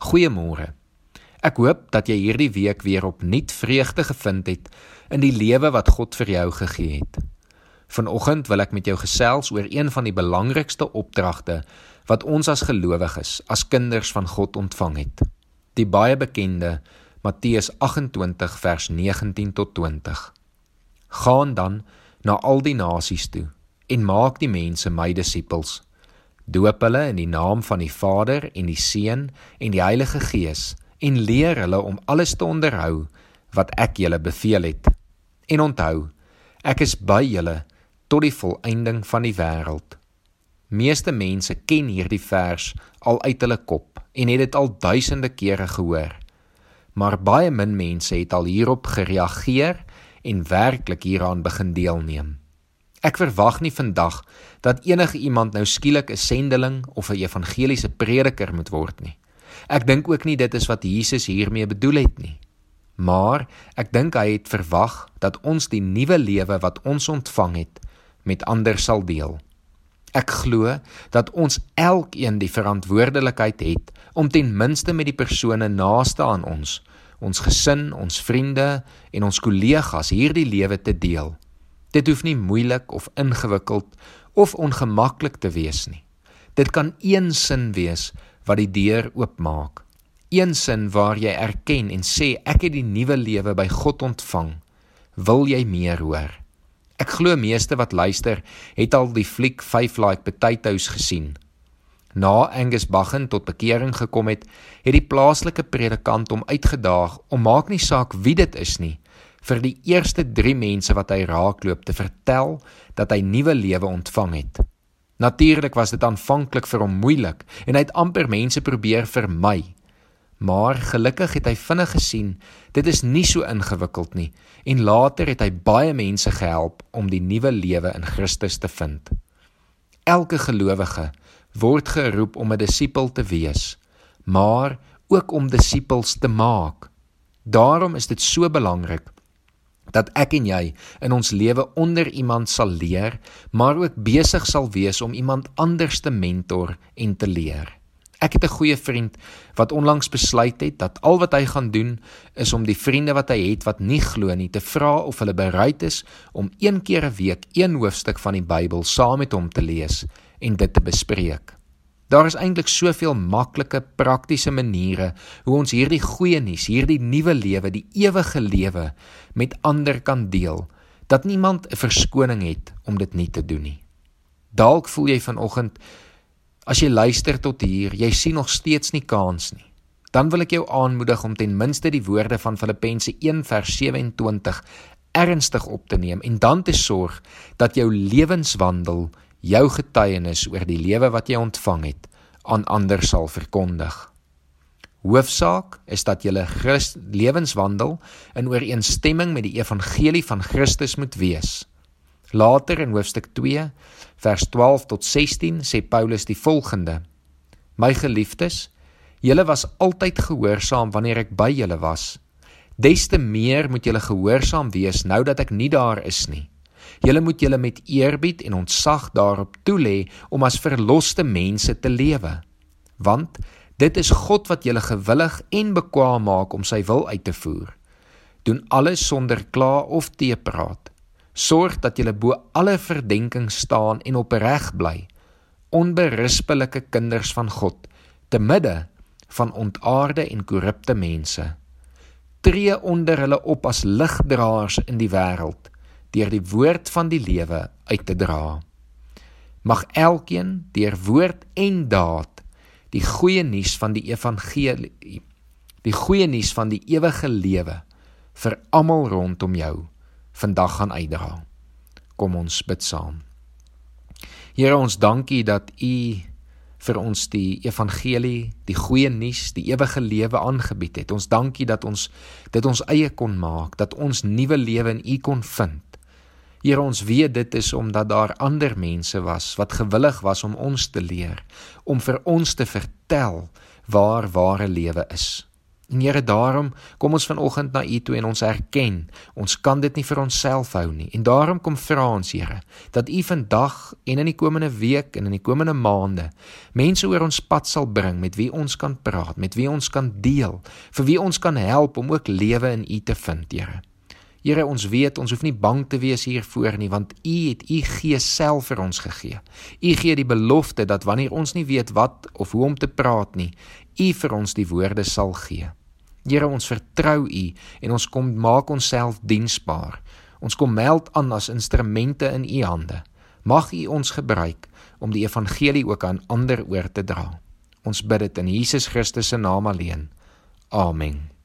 Goeiemôre. Ek hoop dat jy hierdie week weer opnuut vreugde gevind het in die lewe wat God vir jou gegee het. Vanoggend wil ek met jou gesels oor een van die belangrikste opdragte wat ons as gelowiges, as kinders van God ontvang het. Die baie bekende Matteus 28 vers 19 tot 20. Gaan dan na al die nasies toe en maak die mense my disippels doop hulle in die naam van die Vader en die Seun en die Heilige Gees en leer hulle om alles te onderhou wat ek julle beveel het. En onthou, ek is by julle tot die volëinding van die wêreld. Meeste mense ken hierdie vers al uit hulle kop en het dit al duisende kere gehoor. Maar baie min mense het al hierop gereageer en werklik hieraan begin deelneem. Ek verwag nie vandag dat enige iemand nou skielik 'n sendeling of 'n evangeliese prediker moet word nie. Ek dink ook nie dit is wat Jesus hiermee bedoel het nie. Maar ek dink hy het verwag dat ons die nuwe lewe wat ons ontvang het met ander sal deel. Ek glo dat ons elkeen die verantwoordelikheid het om ten minste met die persone naaste aan ons, ons gesin, ons vriende en ons kollegas hierdie lewe te deel. Dit hoef nie moeilik of ingewikkeld of ongemaklik te wees nie. Dit kan een sin wees wat die deur oopmaak. Een sin waar jy erken en sê ek het die nuwe lewe by God ontvang. Wil jy meer hoor? Ek glo meeste wat luister het al die fliek 5 like Potatoes gesien. Na Angus Baggen tot bekering gekom het, het die plaaslike predikant hom uitgedaag om maak nie saak wie dit is nie, vir die eerste 3 mense wat hy raakloop te vertel dat hy nuwe lewe ontvang het. Natuurlik was dit aanvanklik vir hom moeilik en hy het amper mense probeer vermy. Maar gelukkig het hy vinnig gesien dit is nie so ingewikkeld nie en later het hy baie mense gehelp om die nuwe lewe in Christus te vind. Elke gelowige word geroep om 'n disipel te wees, maar ook om disippels te maak. Daarom is dit so belangrik dat ek en jy in ons lewe onder iemand sal leer, maar ook besig sal wees om iemand anders te mentor en te leer. Ek het 'n goeie vriend wat onlangs besluit het dat al wat hy gaan doen is om die vriende wat hy het wat nie glo nie te vra of hulle bereid is om een keer 'n week een hoofstuk van die Bybel saam met hom te lees en dit te bespreek. Daar is eintlik soveel maklike praktiese maniere hoe ons hierdie goeie nuus, hierdie nuwe lewe, die ewige lewe met ander kan deel dat niemand 'n verskoning het om dit nie te doen nie. Dalk voel jy vanoggend as jy luister tot hier, jy sien nog steeds nie kans nie. Dan wil ek jou aanmoedig om ten minste die woorde van Filippense 1:27 ernstig op te neem en dan te sorg dat jou lewenswandel jou getuienis oor die lewe wat jy ontvang het aan ander sal verkondig. Hoofsaak is dat julle Christ lewenswandel in ooreenstemming met die evangelie van Christus moet wees. Later in hoofstuk 2 vers 12 tot 16 sê Paulus die volgende: My geliefdes, julle was altyd gehoorsaam wanneer ek by julle was. Des te meer moet julle gehoorsaam wees nou dat ek nie daar is nie. Julle moet julle met eerbied en ontzag daarop toelê om as verloste mense te lewe. Want dit is God wat julle gewillig en bekwaam maak om sy wil uit te voer. Doen alles sonder kla of teepraat. Sorg dat julle bo alle verdenking staan en opreg bly. Onberispelike kinders van God te midde van ontaarde en korrupte mense. Tree onder hulle op as ligdraers in die wêreld deur die woord van die lewe uit te dra. Mag elkeen deur woord en daad die goeie nuus van die evangelie die goeie nuus van die ewige lewe vir almal rondom jou vandag gaan uitdra. Kom ons bid saam. Here ons dankie dat U vir ons die evangelie, die goeie nuus, die ewige lewe aangebied het. Ons dankie dat ons dit ons eie kon maak, dat ons nuwe lewe in U kon vind. Here ons weet dit is omdat daar ander mense was wat gewillig was om ons te leer, om vir ons te vertel waar ware lewe is. En Here, daarom kom ons vanoggend na U toe en ons erken, ons kan dit nie vir onsself hou nie. En daarom kom vra ons, Here, dat U vandag en in die komende week en in die komende maande mense oor ons pad sal bring met wie ons kan praat, met wie ons kan deel, vir wie ons kan help om ook lewe in U te vind, Here. Here, ons weet ons hoef nie bang te wees hiervoor nie, want U het U Gees self vir ons gegee. U gee die belofte dat wanneer ons nie weet wat of hoe om te praat nie, U vir ons die woorde sal gee. Here ons vertrou U en ons kom maak onsself diensbaar. Ons kom meld aan as instrumente in U hande. Mag U ons gebruik om die evangelie ook aan ander oor te dra. Ons bid dit in Jesus Christus se naam alleen. Amen.